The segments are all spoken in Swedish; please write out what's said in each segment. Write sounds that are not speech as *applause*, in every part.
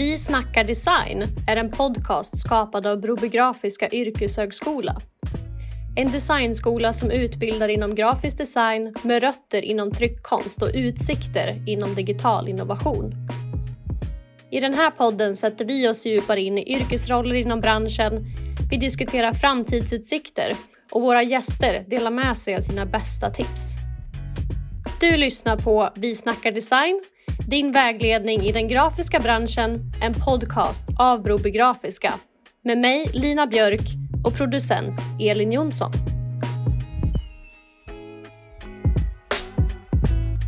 Vi snackar design är en podcast skapad av Broby Grafiska yrkeshögskola. En designskola som utbildar inom grafisk design med rötter inom tryckkonst och utsikter inom digital innovation. I den här podden sätter vi oss djupare in i yrkesroller inom branschen, vi diskuterar framtidsutsikter och våra gäster delar med sig av sina bästa tips. Du lyssnar på Vi snackar design, din vägledning i den grafiska branschen, en podcast av Broby Grafiska med mig Lina Björk och producent Elin Jonsson.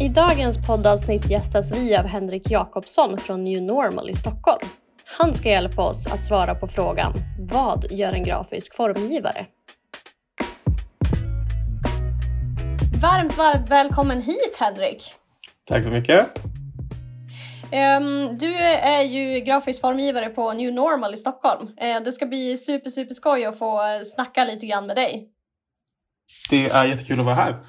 I dagens poddavsnitt gästas vi av Henrik Jakobsson från New Normal i Stockholm. Han ska hjälpa oss att svara på frågan Vad gör en grafisk formgivare? Varmt, varmt välkommen hit Henrik! Tack så mycket! Um, du är ju grafisk formgivare på New Normal i Stockholm. Uh, det ska bli super, super skoj att få snacka lite grann med dig. Det är jättekul att vara här.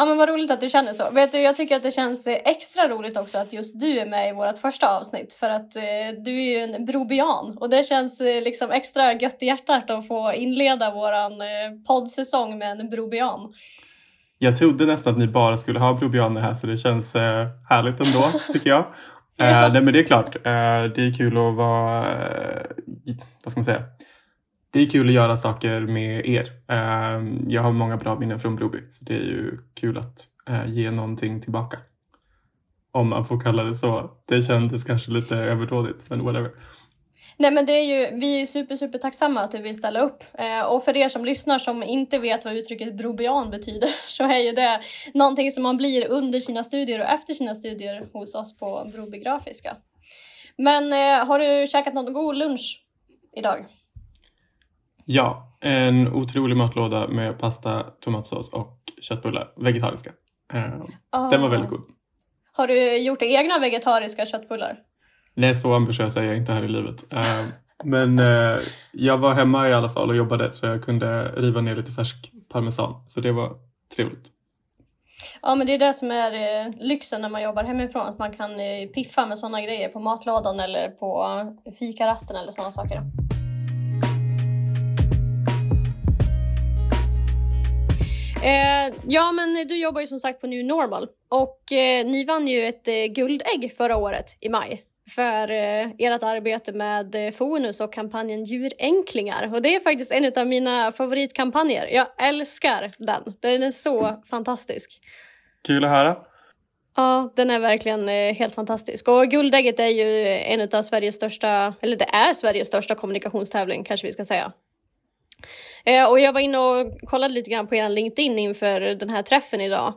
Ja men vad roligt att du känner så. Vet du, jag tycker att det känns extra roligt också att just du är med i vårt första avsnitt för att eh, du är ju en brobian och det känns eh, liksom extra gött i hjärtat att få inleda våran eh, poddsäsong med en brobian. Jag trodde nästan att ni bara skulle ha brobianer här så det känns eh, härligt ändå *laughs* tycker jag. ja. eh, nej men det är klart, eh, det är kul att vara, eh, vad ska man säga, det är kul att göra saker med er. Ehm, jag har många bra minnen från Broby så det är ju kul att eh, ge någonting tillbaka. Om man får kalla det så. Det kändes kanske lite överdådigt men whatever. Nej men det är ju, vi är super super tacksamma att du vill ställa upp. Eh, och för er som lyssnar som inte vet vad uttrycket brobian betyder *laughs* så är ju det någonting som man blir under sina studier och efter sina studier hos oss på Broby Grafiska. Men eh, har du käkat någon god lunch idag? Ja, en otrolig matlåda med pasta, tomatsås och köttbullar. Vegetariska. Oh. Den var väldigt god. Har du gjort egna vegetariska köttbullar? Nej, så ambitiös är jag inte här i livet. Eh, men eh, jag var hemma i alla fall och jobbade så jag kunde riva ner lite färsk parmesan. Så det var trevligt. Ja, men det är det som är eh, lyxen när man jobbar hemifrån. Att man kan eh, piffa med sådana grejer på matlådan eller på fikarasten eller sådana saker. Eh, ja, men du jobbar ju som sagt på New Normal och eh, ni vann ju ett eh, guldägg förra året i maj för eh, ert arbete med eh, Fonus och kampanjen Djurenklingar. Och det är faktiskt en av mina favoritkampanjer. Jag älskar den. Den är så fantastisk. Kul att höra. Ja, den är verkligen eh, helt fantastisk. Och Guldägget är ju en av Sveriges största, eller det är Sveriges största kommunikationstävling kanske vi ska säga. Och jag var inne och kollade lite grann på er LinkedIn inför den här träffen idag.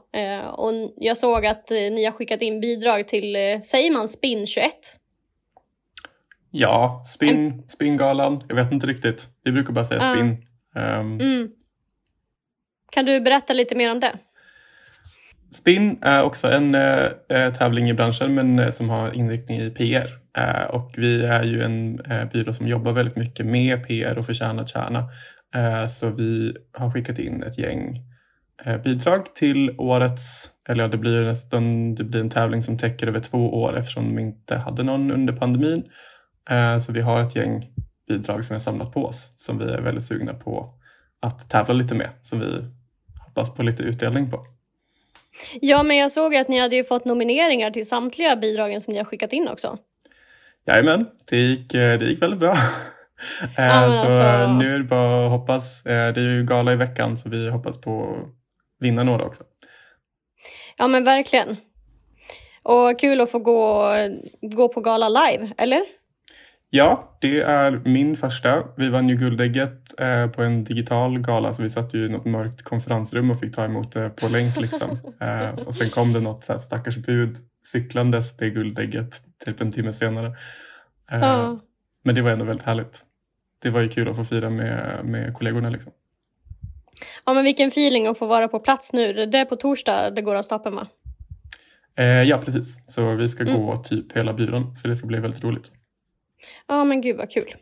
Och jag såg att ni har skickat in bidrag till, säger man Spin 21? Ja, Spin, en... Spingalan. Jag vet inte riktigt. Vi brukar bara säga uh. Spin. Um... Mm. Kan du berätta lite mer om det? Spin är också en äh, tävling i branschen men äh, som har inriktning i PR. Äh, och vi är ju en byrå som jobbar väldigt mycket med PR och förtjänad kärna. Eh, så vi har skickat in ett gäng eh, bidrag till årets, eller ja, det blir nästan det blir en tävling som täcker över två år eftersom de inte hade någon under pandemin. Eh, så vi har ett gäng bidrag som vi har samlat på oss som vi är väldigt sugna på att tävla lite med, som vi hoppas på lite utdelning på. Ja, men jag såg att ni hade ju fått nomineringar till samtliga bidragen som ni har skickat in också. Jajamän, det gick, det gick väldigt bra. *laughs* Ja, så alltså... nu är det bara att hoppas. Eh, det är ju gala i veckan så vi hoppas på att vinna några också. Ja men verkligen. Och kul att få gå, gå på gala live, eller? Ja, det är min första. Vi vann ju Guldägget eh, på en digital gala så vi satt ju i något mörkt konferensrum och fick ta emot det på länk. Liksom. *laughs* eh, och sen kom det något så här stackars bud cyklandes med Guldägget typ en timme senare. Eh, ja. Men det var ändå väldigt härligt det var ju kul att få fira med, med kollegorna. Liksom. Ja, men vilken feeling att få vara på plats nu. Det är på torsdag det går av stapeln va? Eh, ja, precis. Så vi ska mm. gå typ hela byrån, så det ska bli väldigt roligt. Ja, men gud vad kul.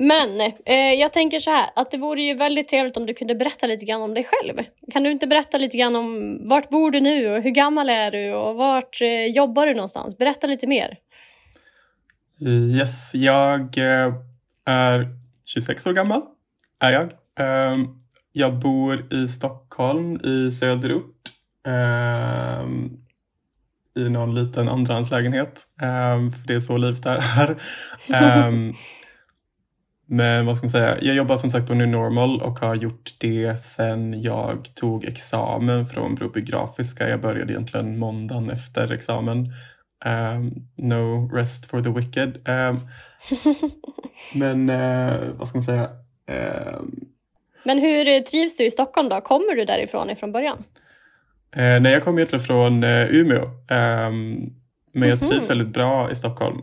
Men eh, jag tänker så här, att det vore ju väldigt trevligt om du kunde berätta lite grann om dig själv. Kan du inte berätta lite grann om vart bor du nu och hur gammal är du och vart eh, jobbar du någonstans? Berätta lite mer. Yes, jag eh, är 26 år gammal. Är jag. Ehm, Um, jag bor i Stockholm i söderort. Um, I någon liten andrahandslägenhet. Um, för det är så livet är här. Um, *laughs* men vad ska man säga? Jag jobbar som sagt på New Normal och har gjort det sen jag tog examen från Broby Grafiska. Jag började egentligen måndagen efter examen. no rest for the wicked. *laughs* men uh, vad ska man säga? Men hur trivs du i Stockholm då? Kommer du därifrån ifrån början? Eh, nej, jag kommer egentligen från eh, Umeå. Um, men jag trivs mm-hmm. väldigt bra i Stockholm.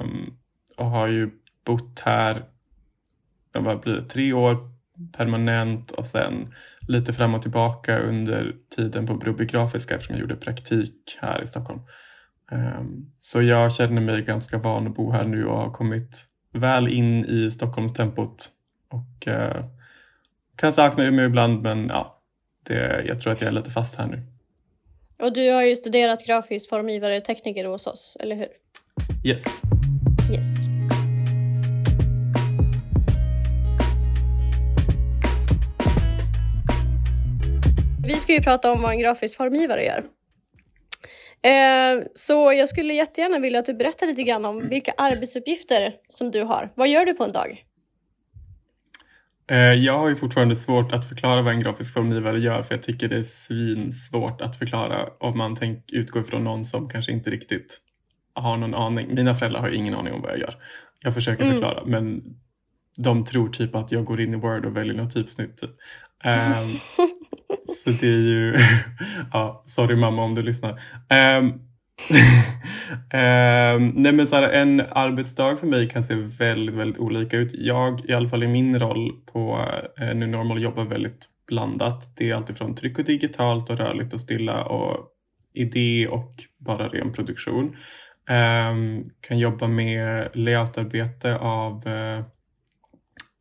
Um, och har ju bott här, vad blir det, tre år permanent och sen lite fram och tillbaka under tiden på Broby Grafiska eftersom jag gjorde praktik här i Stockholm. Um, så jag känner mig ganska van att bo här nu och har kommit väl in i Stockholmstempot. Och uh, kan sakna Umeå ibland men ja, det, jag tror att jag är lite fast här nu. Och du har ju studerat grafisk formgivare tekniker hos oss, eller hur? Yes. Yes. Vi ska ju prata om vad en grafisk formgivare gör. Eh, så jag skulle jättegärna vilja att du berättar lite grann om vilka arbetsuppgifter som du har. Vad gör du på en dag? Eh, jag har ju fortfarande svårt att förklara vad en grafisk formgivare gör för jag tycker det är svinsvårt att förklara om man tänk, utgår från någon som kanske inte riktigt har någon aning. Mina föräldrar har ingen aning om vad jag gör. Jag försöker mm. förklara men de tror typ att jag går in i Word och väljer något typsnitt. Typ. Um, *laughs* så det är ju, *laughs* ja, sorry mamma om du lyssnar. Um, *laughs* eh, nej men så här, en arbetsdag för mig kan se väldigt, väldigt olika ut. Jag, i alla fall i min roll på eh, New Normal, jobbar väldigt blandat. Det är alltifrån tryck och digitalt och rörligt och stilla och idé och bara ren produktion. Eh, kan jobba med layoutarbete av eh,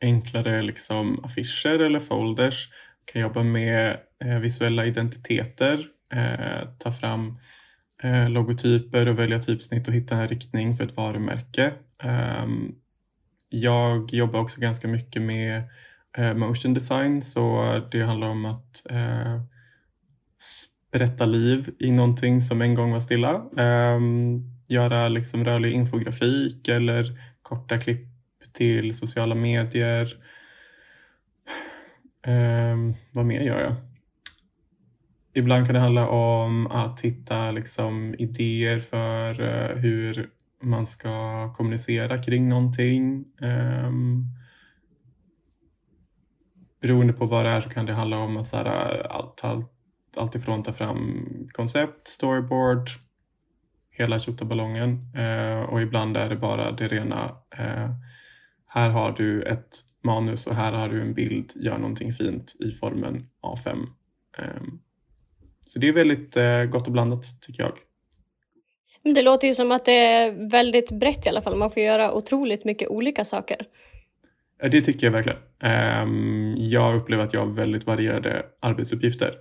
enklare liksom affischer eller folders. Kan jobba med eh, visuella identiteter, eh, ta fram eh, Eh, logotyper och välja typsnitt och hitta en riktning för ett varumärke. Ehm, jag jobbar också ganska mycket med eh, motion design så det handlar om att eh, berätta liv i någonting som en gång var stilla. Ehm, göra liksom rörlig infografik eller korta klipp till sociala medier. Ehm, vad mer gör jag? Ibland kan det handla om att hitta liksom, idéer för uh, hur man ska kommunicera kring någonting. Um, beroende på vad det är så kan det handla om att så här, allt, allt, allt ifrån ta fram koncept, storyboard, hela tjottaballongen uh, och ibland är det bara det rena uh, här har du ett manus och här har du en bild, gör någonting fint i formen A5. Um, så det är väldigt eh, gott och blandat tycker jag. Det låter ju som att det är väldigt brett i alla fall. Man får göra otroligt mycket olika saker. Det tycker jag verkligen. Ehm, jag upplever att jag har väldigt varierade arbetsuppgifter.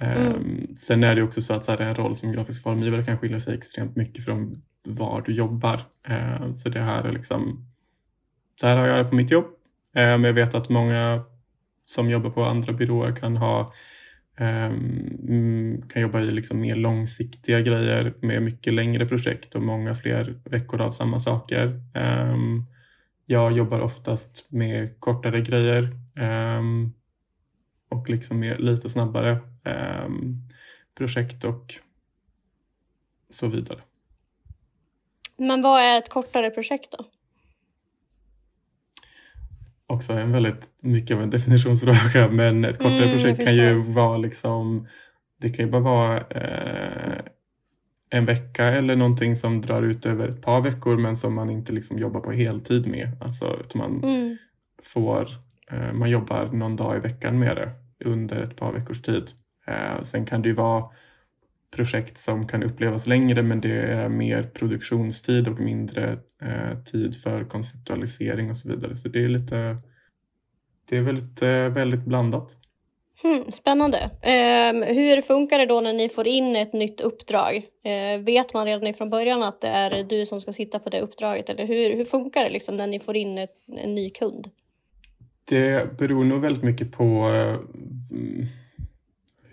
Ehm, mm. Sen är det också så att så här, en roll som grafisk formgivare kan skilja sig extremt mycket från var du jobbar. Ehm, så det här är liksom, så här har jag det på mitt jobb. Men jag vet att många som jobbar på andra byråer kan ha Ehm, mm, kan jobba i liksom mer långsiktiga grejer med mycket längre projekt och många fler veckor av samma saker. Ehm, jag jobbar oftast med kortare grejer ehm, och liksom med lite snabbare projekt och så vidare. Men vad är ett kortare projekt då? Också en väldigt mycket av en definitionsfråga *laughs* men ett kortare mm, projekt kan ju vara liksom det kan ju bara vara eh, en vecka eller någonting som drar ut över ett par veckor men som man inte liksom jobbar på heltid med. Alltså man mm. får, eh, man jobbar någon dag i veckan med det under ett par veckors tid. Eh, sen kan det ju vara projekt som kan upplevas längre men det är mer produktionstid och mindre eh, tid för konceptualisering och så vidare. Så det är lite, det är väldigt, väldigt blandat. Hmm, spännande. Eh, hur funkar det då när ni får in ett nytt uppdrag? Eh, vet man redan från början att det är du som ska sitta på det uppdraget eller hur, hur funkar det liksom när ni får in ett, en ny kund? Det beror nog väldigt mycket på eh,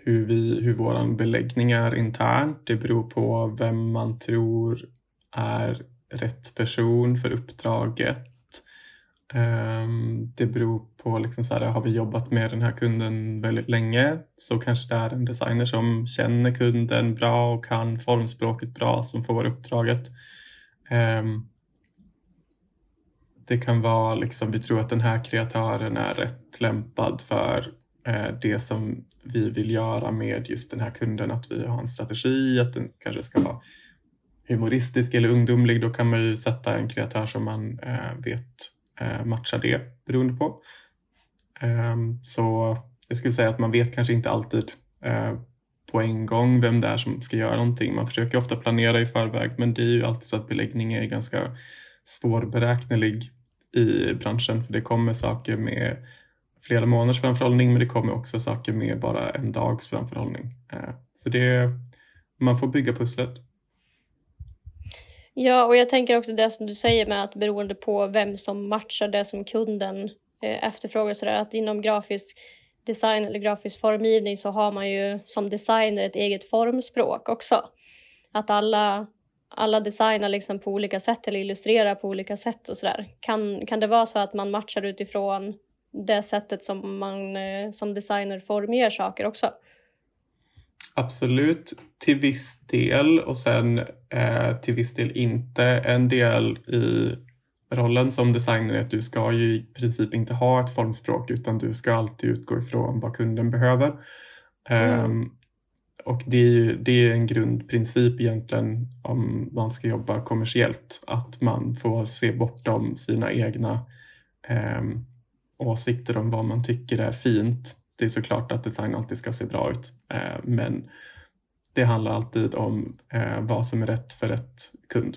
hur, vi, hur vår beläggning är internt. Det beror på vem man tror är rätt person för uppdraget. Ehm, det beror på, liksom så här, har vi jobbat med den här kunden väldigt länge så kanske det är en designer som känner kunden bra och kan formspråket bra som får uppdraget. Ehm, det kan vara liksom, vi tror att den här kreatören är rätt lämpad för Eh, det som vi vill göra med just den här kunden. Att vi har en strategi, att den kanske ska vara humoristisk eller ungdomlig. Då kan man ju sätta en kreatör som man eh, vet eh, matchar det beroende på. Ehm, så jag skulle säga att man vet kanske inte alltid eh, på en gång vem det är som ska göra någonting. Man försöker ofta planera i förväg men det är ju alltid så att beläggning är ganska svårberäknelig i branschen för det kommer saker med flera månaders framförhållning men det kommer också saker med bara en dags framförhållning. Eh, så det, man får bygga pusslet. Ja, och jag tänker också det som du säger med att beroende på vem som matchar det som kunden eh, efterfrågar så där, att inom grafisk design eller grafisk formgivning så har man ju som designer ett eget formspråk också. Att alla alla designar liksom på olika sätt eller illustrerar på olika sätt och sådär. Kan, kan det vara så att man matchar utifrån det sättet som man eh, som designer formger saker också? Absolut, till viss del och sen eh, till viss del inte. En del i rollen som designer är att du ska ju i princip inte ha ett formspråk utan du ska alltid utgå ifrån vad kunden behöver. Mm. Um, och det är ju det är en grundprincip egentligen om man ska jobba kommersiellt, att man får se bortom sina egna eh, åsikter om vad man tycker är fint. Det är såklart att design alltid ska se bra ut, eh, men det handlar alltid om eh, vad som är rätt för rätt kund.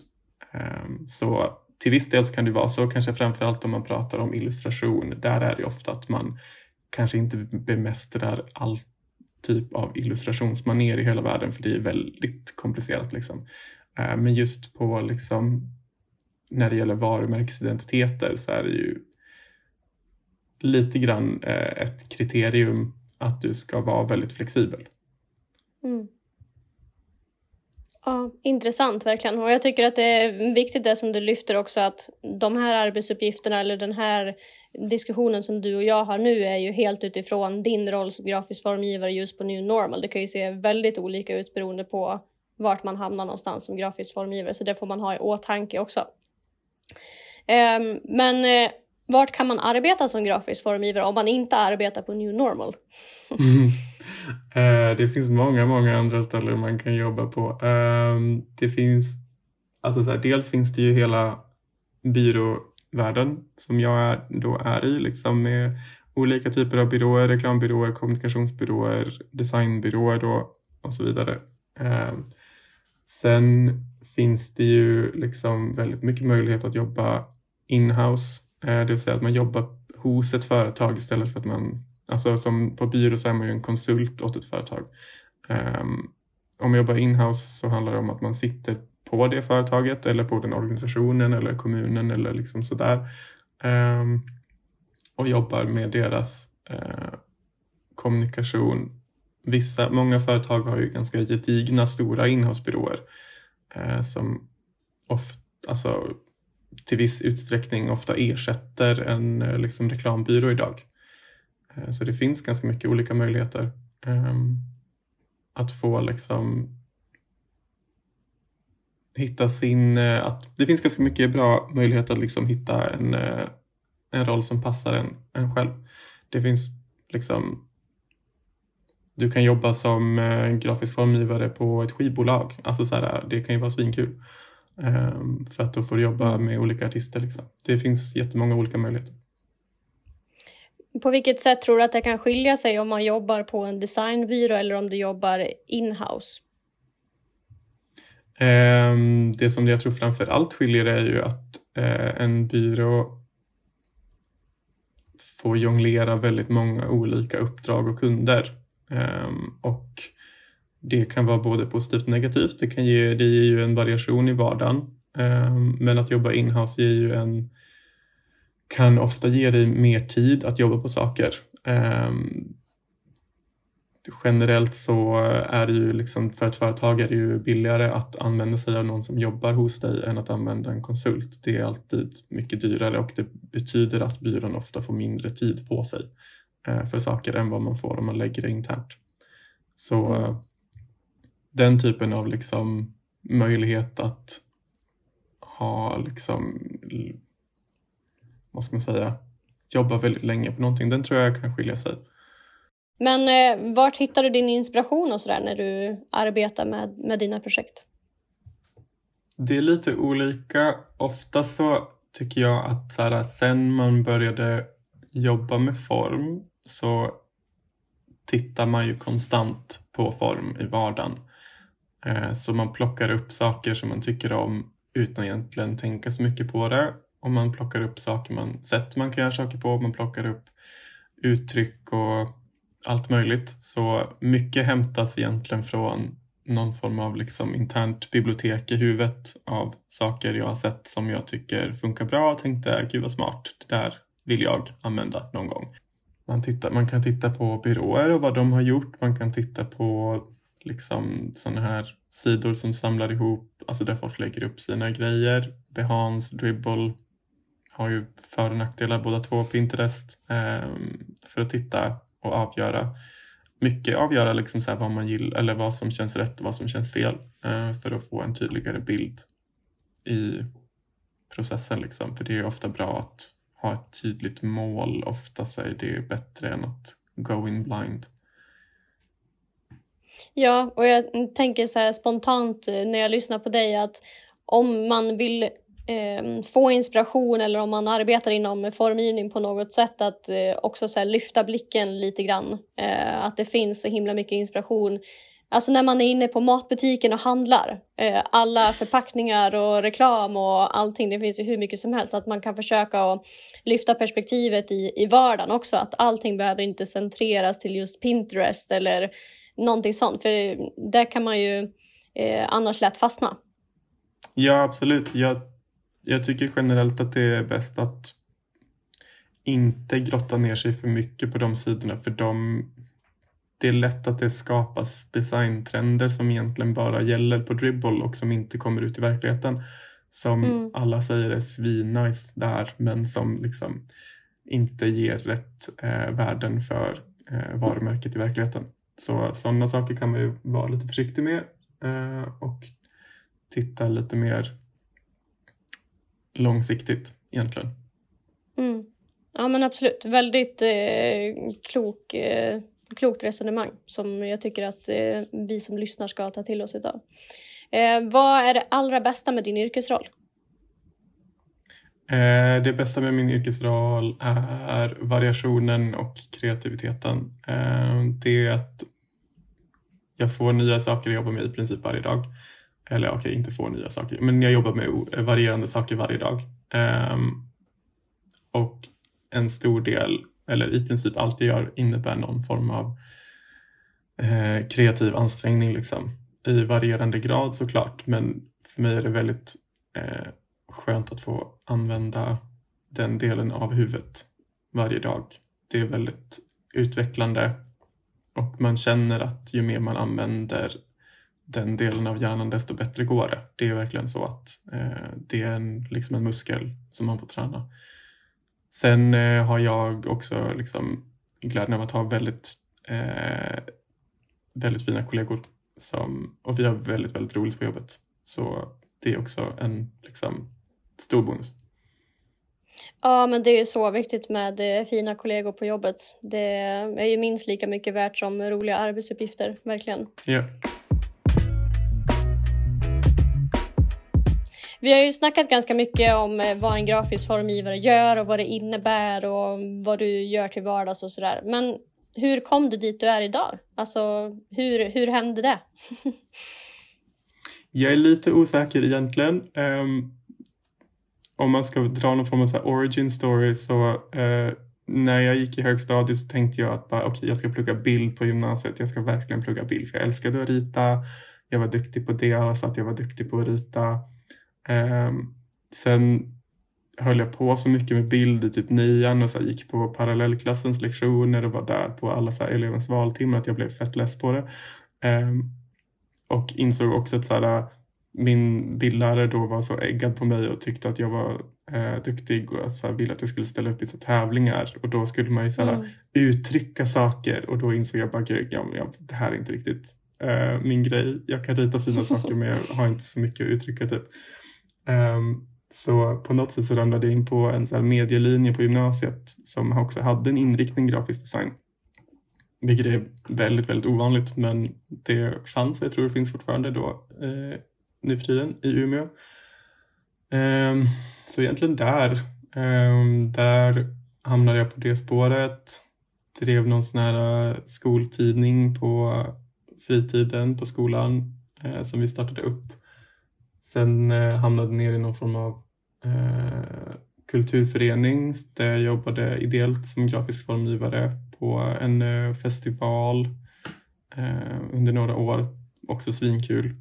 Ehm, så till viss del så kan det vara så, kanske framförallt om man pratar om illustration. Där är det ofta att man kanske inte bemästrar all typ av illustrationsmaner i hela världen för det är väldigt komplicerat. Liksom. Ehm, men just på liksom, när det gäller varumärkesidentiteter så är det ju lite grann eh, ett kriterium att du ska vara väldigt flexibel. Mm. Ja, intressant verkligen. Och jag tycker att det är viktigt det som du lyfter också att de här arbetsuppgifterna eller den här diskussionen som du och jag har nu är ju helt utifrån din roll som grafisk formgivare just på New Normal. Det kan ju se väldigt olika ut beroende på vart man hamnar någonstans som grafisk formgivare, så det får man ha i åtanke också. Um, men uh, vart kan man arbeta som grafisk formgivare om man inte arbetar på New Normal? mm. *laughs* Eh, det finns många, många andra ställen man kan jobba på. Ehm, det finns, alltså så här, dels finns det ju hela byråvärlden som jag är, då är i, liksom med olika typer av byråer, reklambyråer, kommunikationsbyråer, designbyråer då, och så vidare. Eh, sen finns det ju liksom väldigt mycket möjlighet att jobba inhouse, eh, Eh, det vill säga att man jobbar hos ett företag istället för att man, alltså som på byrå så är man ju en konsult åt ett företag. Ehm, om man jobbar inhouse så handlar det om att man sitter på det företaget eller på den organisationen eller kommunen eller liksom sådär. Ehm, och jobbar med deras eh, kommunikation. Vissa, många företag har ju ganska gedigna stora inhousebyråer uh, som ofta, alltså, till viss utsträckning ofta ersätter en eh, liksom reklambyrå idag. Eh, så det finns ganska mycket olika möjligheter um, att få liksom hitta sin... Eh, att det finns ganska mycket bra möjligheter att liksom hitta en, en roll som passar en, en själv. Det finns liksom... Du kan jobba som grafisk formgivare på ett skivbolag. Alltså så här, det kan ju vara svinkul. Um, för att då får du jobba med olika artister. Liksom. Det finns jättemånga olika möjligheter. På vilket sätt tror du att det kan skilja sig om man jobbar på en designbyrå eller om du jobbar inhouse? Ehm, det som jag tror framför allt skiljer är ju att eh, en byrå får jonglera väldigt många olika uppdrag och kunder. Ehm, och det kan vara både positivt och negativt. Det, kan ge, det ger ju en variation i vardagen. Ehm, men att jobba inhouse ger ju en, kan ofta ge dig mer tid att jobba på saker ehm, generellt så är det ju liksom för ett företag är det ju billigare att använda sig av någon som jobbar hos dig än att använda en konsult. Det är alltid mycket dyrare och det betyder att byrån ofta får mindre tid på sig eh, för saker än vad man får om man lägger det internt. Så mm den typen av liksom möjlighet att ha liksom, vad ska man säga, jobba väldigt länge på någonting, den tror jag kan skilja sig. Men eh, vart hittar du din inspiration och sådär när du arbetar med, med dina projekt? Det är lite olika. Ofta så tycker jag att så här, sen man började jobba med form så tittar man ju konstant på form i vardagen. Eh, så man plockar upp saker som man tycker om utan egentligen tänka så mycket på det. Och man plockar upp saker man, sätt man kan göra saker på, man plockar upp uttryck och allt möjligt. Så mycket hämtas egentligen från någon form av liksom internt bibliotek i huvudet av saker jag har sett som jag tycker funkar bra och tänkte gud vad smart, det där vill jag använda någon gång. Man, tittar, man kan titta på byråer och vad de har gjort. Man kan titta på liksom sådana här sidor som samlar ihop, alltså där folk lägger upp sina grejer. Behance, Dribble har ju för och nackdelar båda två. Pinterest eh, för att titta och avgöra mycket avgöra liksom så vad man gillar eller vad som känns rätt och vad som känns fel eh, för att få en tydligare bild i processen. Liksom. För det är ofta bra att ha ett tydligt mål. Ofta så är det bättre än att go in blind. Ja, och jag tänker så här spontant eh, när jag lyssnar på dig att om man vill eh, få inspiration eller om man arbetar inom formgivning på något sätt att eh, också så lyfta blicken lite grann. Eh, att det finns så himla mycket inspiration. Alltså när man är inne på matbutiken och handlar. Eh, alla förpackningar och reklam och allting, det finns ju hur mycket som helst. Att man kan försöka att lyfta perspektivet i, i vardagen också. Att allting behöver inte centreras till just Pinterest eller någonting sånt. För där kan man ju eh, annars lätt fastna. Ja, absolut. Jag jag tycker generellt att det är bäst att inte grotta ner sig för mycket på de sidorna för de, det är lätt att det skapas designtrender som egentligen bara gäller på dribble och som inte kommer ut i verkligheten. Som mm. alla säger är svinnice där men som liksom inte ger rätt eh, värden för eh, varumärket i verkligheten. Så sådana saker kan man ju vara lite försiktig med eh, och titta lite mer långsiktigt egentligen. Mm. Ja men absolut, väldigt eh, klok, eh, klokt resonemang som jag tycker att eh, vi som lyssnar ska ta till oss utav. Eh, vad är det allra bästa med din yrkesroll? Eh, det bästa med min yrkesroll är variationen och kreativiteten. Eh, det är att jag får nya saker att jobba med i princip varje dag. Eller okej, okay, inte får nya saker, men jag jobbar med varierande saker varje dag. Ehm, och en stor del, eller i princip allt jag gör, innebär någon form av eh, kreativ ansträngning liksom. I varierande grad såklart, men för mig är det väldigt skönt att få använda den delen av huvudet varje dag. Det är väldigt utvecklande och man känner att ju mer man använder den delen av hjärnan desto bättre går det. Det är verkligen så att eh, det är en, liksom en muskel som man får träna. Sen eh, har jag också liksom glädjen av att ha väldigt, eh, väldigt fina kollegor som, och vi har väldigt, väldigt roligt på jobbet. Så det är också en liksom, stor bonus. Ja, men det är så viktigt med eh, fina kollegor på jobbet. Det är ju minst lika mycket värt som roliga arbetsuppgifter, verkligen. Ja. Vi har ju snackat ganska mycket om eh, vad en grafisk formgivare gör och vad det innebär och vad du gör till vardags och sådär. Men hur kom du dit du är idag? Alltså, hur, hur hände det? *laughs* Jag är lite osäker egentligen. Um, om man ska dra någon form av så origin story så eh, när jag gick i högstadiet så tänkte jag att bara, okay, jag ska plugga bild på gymnasiet. Jag ska verkligen plugga bild för jag älskade att rita. Jag var duktig på det, alla sa att jag var duktig på att rita. Eh, sen höll jag på så mycket med bild i typ nian och så gick på parallellklassens lektioner och var där på alla så elevens valtimmar att jag blev fett less på det. Eh, och insåg också att så här, min bildlärare då var så äggad på mig och tyckte att jag var eh, duktig och så här, ville att jag skulle ställa upp i så tävlingar och då skulle man ju så här, mm. uttrycka saker och då insåg jag bara ja, ja, det här är inte riktigt eh, min grej. Jag kan rita fina *laughs* saker men jag har inte så mycket att uttrycka typ. Um, så på något sätt så ramlade jag in på en så här medielinje på gymnasiet som också hade en inriktning grafisk design. Vilket är väldigt, väldigt ovanligt men det fanns och jag tror det finns fortfarande då eh, nu för tiden i Umeå. Um, så egentligen där, um, där hamnade jag på det spåret. Drev någon sån här eh, skoltidning på fritiden på skolan uh, som vi startade upp. Sen uh, hamnade ner i någon form av uh, kulturförening där jag jobbade ideellt som grafisk formgivare på en festival under några år. Också svinkul.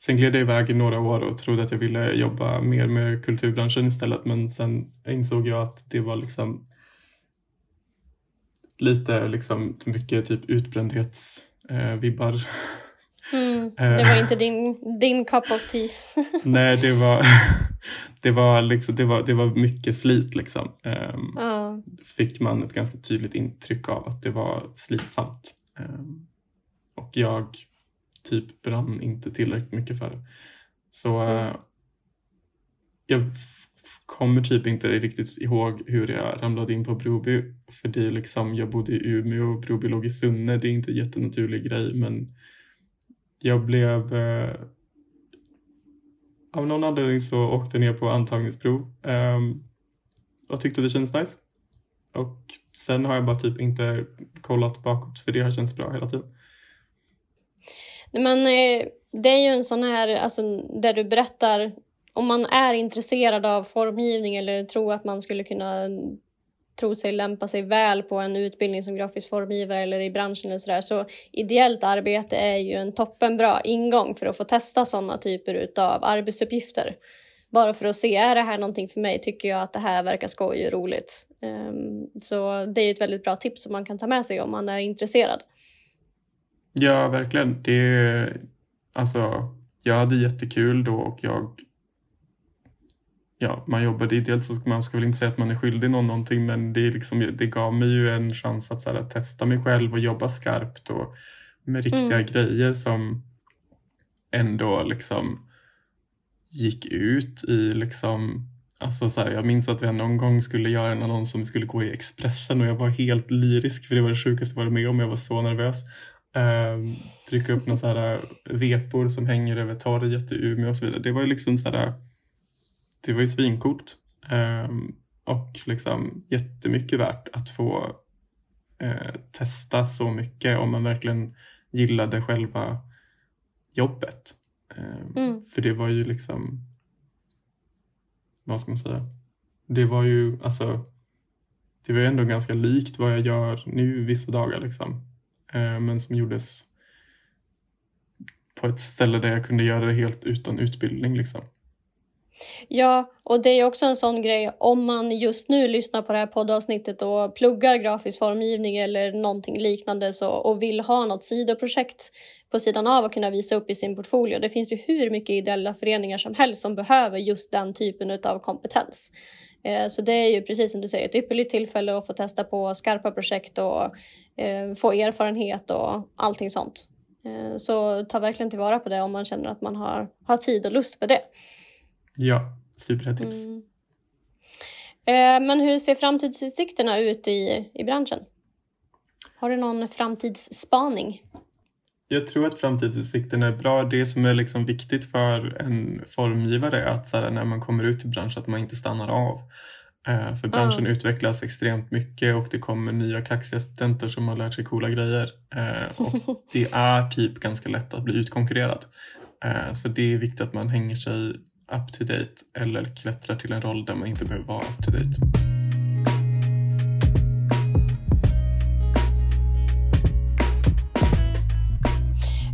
Sen gled jag iväg i några år och trodde att jag ville jobba mer med kulturbranschen istället men sen insåg jag att det var liksom lite liksom mycket typ utbrändhetsvibbar. *laughs* Eh, mm, det var inte din, din cup of tea. *laughs* Nej, det var, *laughs* det, var liksom, det, var, det var mycket slit liksom. Um, uh. Fick man ett ganska tydligt intryck av att det var slitsamt. Um, och jag typ brann inte tillräckligt mycket för det. Så mm. uh, jag kommer typ inte riktigt ihåg hur jag ramlade in på Broby. För det är liksom, jag bodde i Umeå och Broby låg i Sunne. Det är inte en jättenaturlig grej men jag blev uh, av någon anledning så åkte jag ner på antagningsprov um, och tyckte det kändes nice. Och sen har jag bara typ inte kollat bakåt för det har känts bra hela tiden. Men eh, det är ju en sån här, alltså där du berättar om man är intresserad av formgivning eller tror att man skulle kunna tro sig lämpa sig väl på en utbildning som grafisk formgivare eller i branschen eller sådär. Så ideellt arbete är ju en toppenbra ingång för att få testa sådana typer av arbetsuppgifter. Bara för att se, är det här någonting för mig? Tycker jag att det här verkar skoj och roligt? Um, så det är ett väldigt bra tips som man kan ta med sig om man är intresserad. Ja, verkligen. Det, alltså, jag hade jättekul då och jag ja, man jobbade ideellt så man ska väl inte säga att man är skyldig någon någonting men det, liksom, det gav mig ju en chans att, så här, att testa mig själv och jobba skarpt och med riktiga mm. grejer som ändå liksom gick ut i liksom Alltså så här, jag minns att vi någon gång skulle göra en annons som skulle gå i Expressen och jag var helt lyrisk för det var det sjukaste jag varit med om. Jag var så nervös. Um, trycka upp några så vepor som hänger över torget i Umeå och så vidare. Det var ju liksom så här, det var ju svincoolt. Um, och liksom jättemycket värt att få uh, testa så mycket om man verkligen gillade själva jobbet. Um, mm. För det var ju liksom, vad ska man säga? Det var ju alltså, det var ju ändå ganska likt vad jag gör nu vissa dagar liksom. Eh, men som gjordes på ett ställe där jag kunde göra det helt utan utbildning. Liksom. Ja, och det är också en sån grej om man just nu lyssnar på det här poddavsnittet och pluggar grafisk formgivning eller någonting liknande så, och vill ha något sidoprojekt på sidan av och kunna visa upp i sin portfolio. Det finns ju hur mycket ideella föreningar som helst som behöver just den typen av kompetens. Eh, så det är ju precis som du säger ett ypperligt tillfälle att få testa på skarpa projekt och eh, få erfarenhet och allting sånt. Eh, så ta verkligen tillvara på det om man känner att man har, har tid och lust med det. Ja, supertips. Mm. Men hur ser framtidsutsikterna ut i, i branschen? Har du någon framtidsspaning? Jag tror att framtidsutsikterna är bra. Det som är liksom viktigt för en formgivare är att så här, när man kommer ut i branschen att man inte stannar av. Eh, för branschen mm. utvecklas extremt mycket och det kommer nya kaxiga studenter som har lärt sig coola grejer. Eh, och *laughs* det är typ ganska lätt att bli utkonkurrerad. Eh, så det är viktigt att man hänger sig up to date eller klättrar till en roll där man inte behöver vara up to date.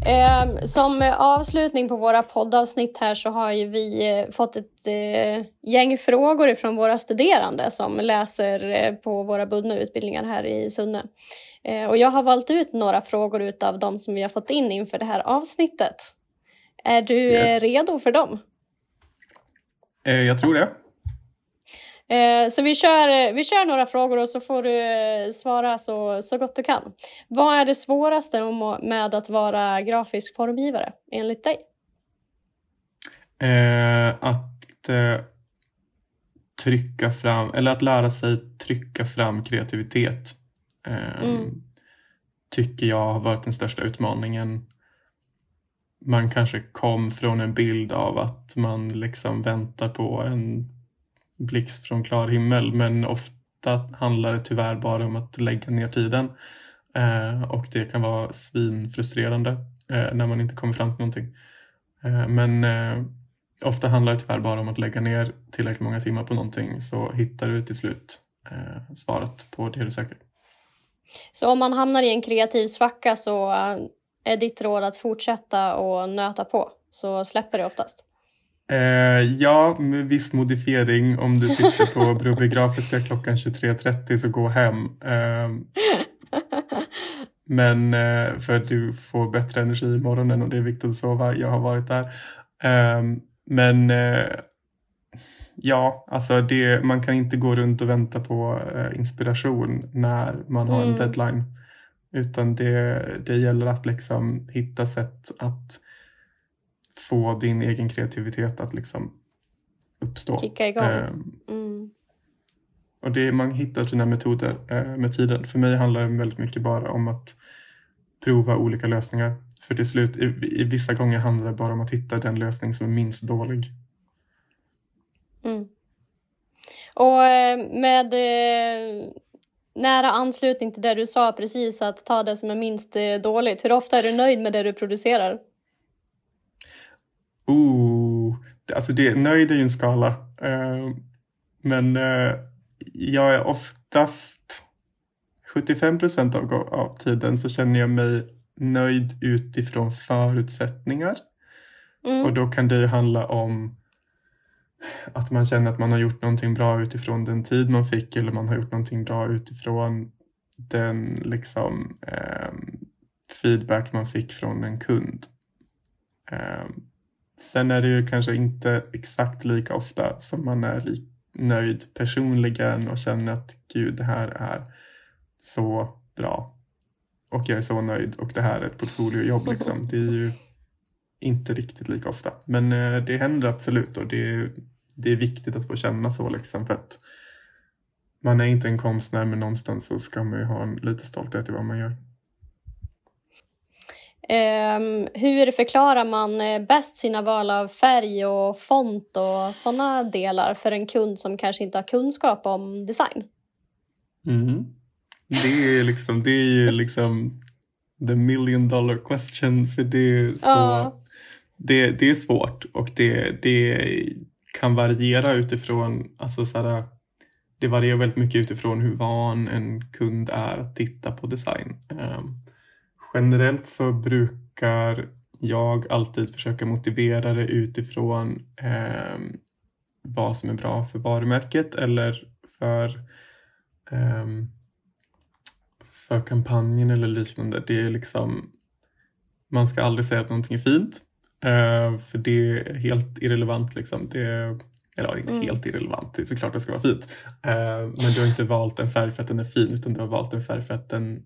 Eh, som avslutning på våra poddavsnitt här så har ju vi eh, fått ett eh, gäng frågor från våra studerande som läser eh, på våra bundna utbildningar här i Sunne. Eh, och jag har valt ut några frågor utav de som vi har fått in inför det här avsnittet. Är du yes. redo för dem? jag tror det. Eh, så vi kör, vi kör några frågor och så får du eh, svara så, så gott du kan. Vad är det svåraste med att vara grafisk formgivare enligt dig? Eh, att eh, trycka fram, eller att lära sig trycka fram kreativitet. Eh, mm. Tycker jag har varit den största utmaningen. Man kanske kom från en bild av att man liksom väntar på en blixt från klar himmel men ofta handlar det tyvärr bara om att lägga ner tiden eh, och det kan vara svinfrustrerande eh, när man inte kommer fram till någonting. Eh, men eh, ofta handlar det tyvärr bara om att lägga ner tillräckligt många timmar på någonting så hittar du till slut eh, svaret på det du söker. Så om man hamnar i en kreativ svacka så eh, är ditt råd att fortsätta och nöta på så släpper det oftast? Eh, ja, med viss modifiering. Om du sitter på Broby Grafiska klockan 23.30 så gå hem. Eh, men eh, för att du får bättre energi i morgonen och det är viktigt att sova. Jag har varit där. Ehm, men eh, ja, alltså det, man kan inte gå runt och vänta på eh, inspiration när man har mm. en deadline. Utan det, det gäller att liksom hitta sätt att få din egen kreativitet att liksom uppstå. Kicka igång. Ehm, mm. Och det, man hittar sina metoder eh, med tiden. För mig handlar det väldigt mycket bara om att prova olika lösningar. För till slut, i, i vissa gånger handlar det bara om att hitta den lösning som är minst dålig. Mm. Och eh, med eh, nära anslutning till det du sa precis, att ta det som är minst eh, dåligt. Hur ofta är du nöjd med det du producerar? Oh, alltså det, nöjd är ju en skala. Uh, men uh, jag är oftast 75 procent av, av tiden så känner jag mig nöjd utifrån förutsättningar. Mm. Och då kan det ju handla om att man känner att man har gjort någonting bra utifrån den tid man fick eller man har gjort någonting bra utifrån den liksom eh, feedback man fick från en kund. Eh, Sen är det ju kanske inte exakt lika ofta som man är nöjd personligen och känner att gud, det här är så bra. Och jag är så nöjd och det här är ett portfoliojobb. Liksom. Det är ju inte riktigt lika ofta. Men eh, det händer absolut och det är, det är viktigt att få känna så. Liksom, för att man är inte en konstnär men någonstans så ska man ju ha en lite stolthet i vad man gör. Um, hur förklarar man eh, bäst sina val av färg och font och sådana delar för en kund som kanske inte har kunskap om design? Mm. Det, är liksom, det är ju liksom the million dollar question för det är, så, ja. det, det är svårt och det, det kan variera utifrån alltså så det varierar väldigt mycket utifrån hur van en kund är att titta på design. Um, Generellt så brukar jag alltid försöka motivera det utifrån eh, vad som är bra för varumärket eller för, eh, för kampanjen eller liknande. Det är liksom, man ska aldrig säga att någonting är fint eh, för det är helt irrelevant. Liksom. Det, eller inte mm. helt irrelevant, det är såklart det ska vara fint. Eh, men du har inte valt en färg för att den är fin utan du har valt en färg för att den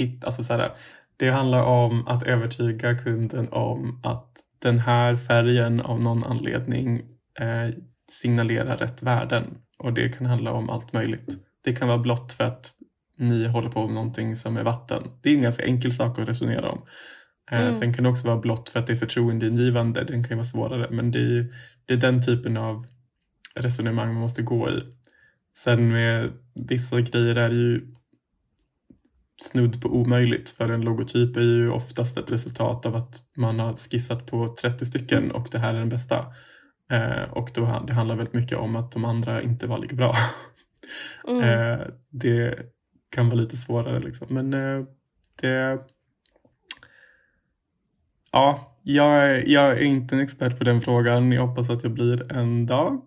eh, hit, alltså så här, det handlar om att övertyga kunden om att den här färgen av någon anledning eh, signalerar rätt värden. Och det kan handla om allt möjligt. Det kan vara blått för att ni håller på med någonting som är vatten. Det är en ganska enkel sak att resonera om. Eh, mm. Sen kan det också vara blått för att det är förtroendeingivande. Den kan ju vara svårare. Men det är, det är den typen av resonemang man måste gå i. Sen med vissa grejer är det ju snudd på omöjligt för en logotyp är ju oftast ett resultat av att man har skissat på 30 stycken och det här är den bästa. Eh, och då, det handlar väldigt mycket om att de andra inte var lika bra. *laughs* Mm. Eh, det kan vara lite svårare liksom. Men eh, det... Ja, jag, jag är inte en expert på den frågan. Jag hoppas att jag blir en dag.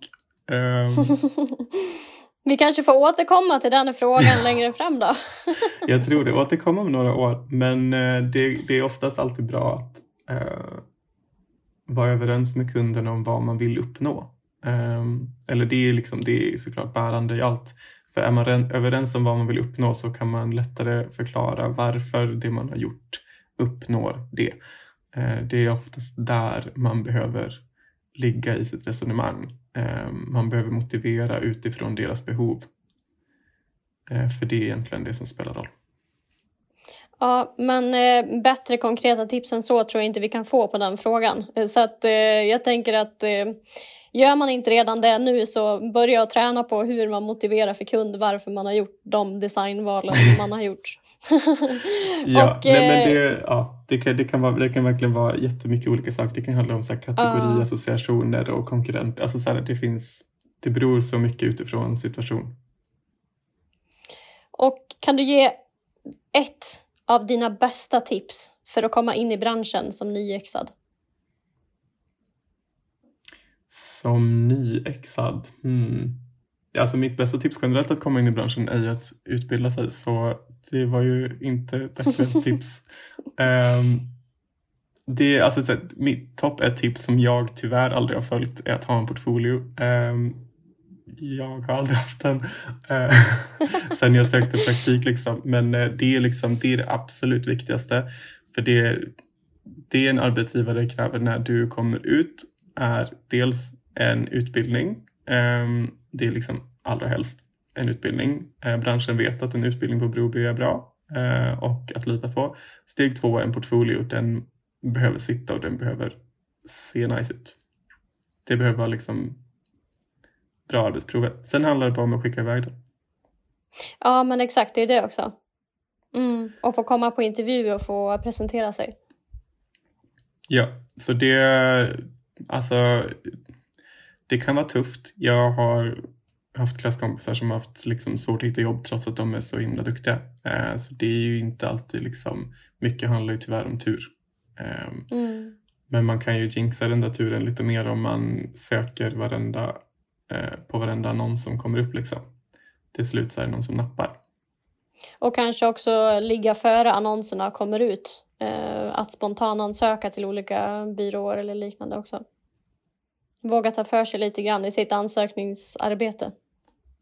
*laughs* Vi kanske får återkomma till den frågan *laughs* längre fram då. jag tror det, *laughs* återkomma om några år. Men eh, det, det är oftast alltid bra att uh, vara överens med kunden om vad man vill uppnå. Um, eller det är, liksom, det är såklart bärande i allt. För är man överens om vad man vill uppnå så kan man lättare förklara varför det man har gjort uppnår det. Uh, det är oftast där man behöver ligga i sitt resonemang. Eh, man behöver motivera utifrån deras behov. Eh, för det är egentligen det som spelar roll. Ja, men eh, bättre konkreta tips än så tror jag inte vi kan få på den frågan. Eh, så att eh, jag tänker att eh, gör man inte redan det nu så börja träna på hur man motiverar för kund varför man har gjort de designvalen man har gjort. *laughs* ja, och, nej, men det, eh, ja det, kan, det, kan vara, det kan verkligen vara jättemycket olika saker. Det kan handla om så här, kategoriassociationer och konkurrenter. Alltså, så här, det, finns, det beror så mycket utifrån situation. Och kan du ge ett av dina bästa tips för att komma in i branschen som nyexad? Som nyexad? Hmm. Alltså mitt bästa tips generellt att komma in i branschen är ju att utbilda sig så det var ju inte ett aktuellt *laughs* tips. Um, det, alltså, mitt topp ett tips som jag tyvärr aldrig har följt är att ha en portfolio. Um, jag har aldrig haft den eh, *laughs* sen jag sökte praktik. Liksom. Men eh, det är, liksom, det är det absolut viktigaste. För det, det en arbetsgivare kräver när du kommer ut är dels en utbildning. Ehm, det är liksom allra helst en utbildning. Eh, branschen vet att en utbildning på Broby är bra eh, och att lita på. Steg två är en portfolio. Den behöver sitta och den behöver se nice ut. Det behöver vara liksom bra arbetsprovet. Sen handlar det bara om att skicka iväg det. Ja, men exakt, det är det också. Mm, och få komma på intervju och få presentera sig. Ja, så det, alltså, det kan vara tufft. Jag har haft klasskompisar som har haft liksom svårt att hitta jobb trots att de är så himla duktiga. Eh, så det är ju inte alltid liksom, mycket handlar ju tyvärr om tur. Eh, mm. Men man kan ju jinxa den där turen lite mer om man söker varenda på varenda annons som kommer upp. Liksom. Till slut så är det någon som nappar. Och kanske också ligga före annonserna kommer ut. Eh, att spontanansöka till olika byråer eller liknande också. Våga ta för sig lite grann i sitt ansökningsarbete.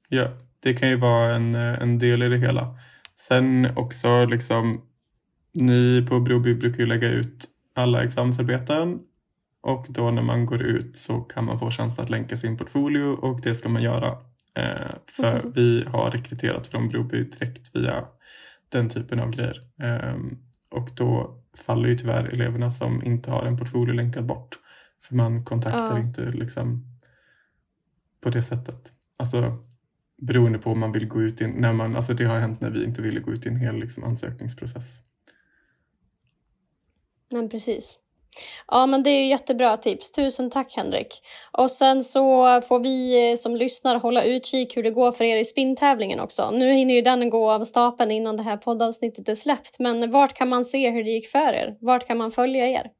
Ja, det kan ju vara en, eh, en del i det hela. Sen också liksom, ni på Broby brukar ju lägga ut alla examensarbeten och då när man går ut så kan man få chansen att länka sin portfolio och det ska man göra. Eh, för mm. vi har rekryterat från Broby direkt via den typen av grejer. Eh, och då faller ju tyvärr eleverna som inte har en portfolio länkad bort. För man kontaktar ja. inte liksom på det sättet. Alltså beroende på om man vill gå ut in, när man, alltså det har hänt när vi inte ville gå ut i en hel liksom, ansökningsprocess. Men precis. Ja, men det är jättebra tips. Tusen tack Henrik. Och sen så får vi eh, som lyssnar hålla utkik hur det går för er i spinntävlingen också. Nu hinner ju den gå av stapeln innan det här poddavsnittet är släppt, men vart kan man se hur det gick för er? Vart kan man följa er?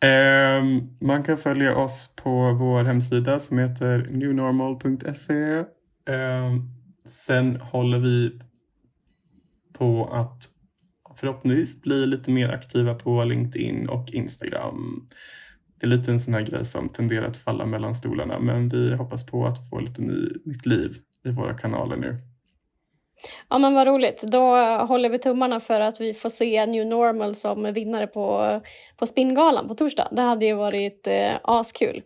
Um, man kan följa oss på vår hemsida som heter newnormal.se. Um, ehm, sen håller vi på att förhoppningsvis bli lite mer aktiva på LinkedIn och Instagram. Det är lite en sån här grej som tenderar att falla mellan stolarna men vi hoppas på att få lite ny, nytt liv i våra kanaler nu. Ja men vad roligt, då håller vi tummarna för att vi får se New Normal som vinnare på, på Spinngalan på torsdag. Det hade ju varit eh, askul.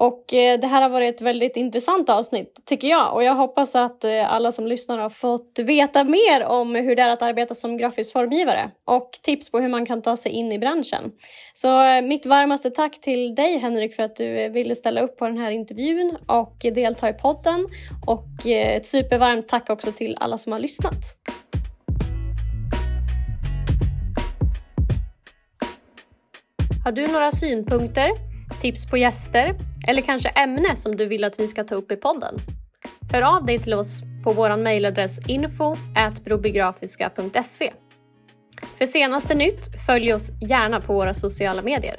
Och eh, det här har varit ett väldigt intressant avsnitt tycker jag och jag hoppas att eh, alla som lyssnar har fått veta mer om hur det är att arbeta som grafisk formgivare och tips på hur man kan ta sig in i branschen. Så eh, mitt varmaste tack till dig Henrik för att du ville ställa upp på den här intervjun och delta i podden och ett supervarmt tack också till alla som har lyssnat. Har du några synpunkter tips på gäster eller kanske ämne som du vill att vi ska ta upp i podden? Hör av dig till oss på vår mejladress info.brobygrafiska.se. För senaste nytt, följ oss gärna på våra sociala medier.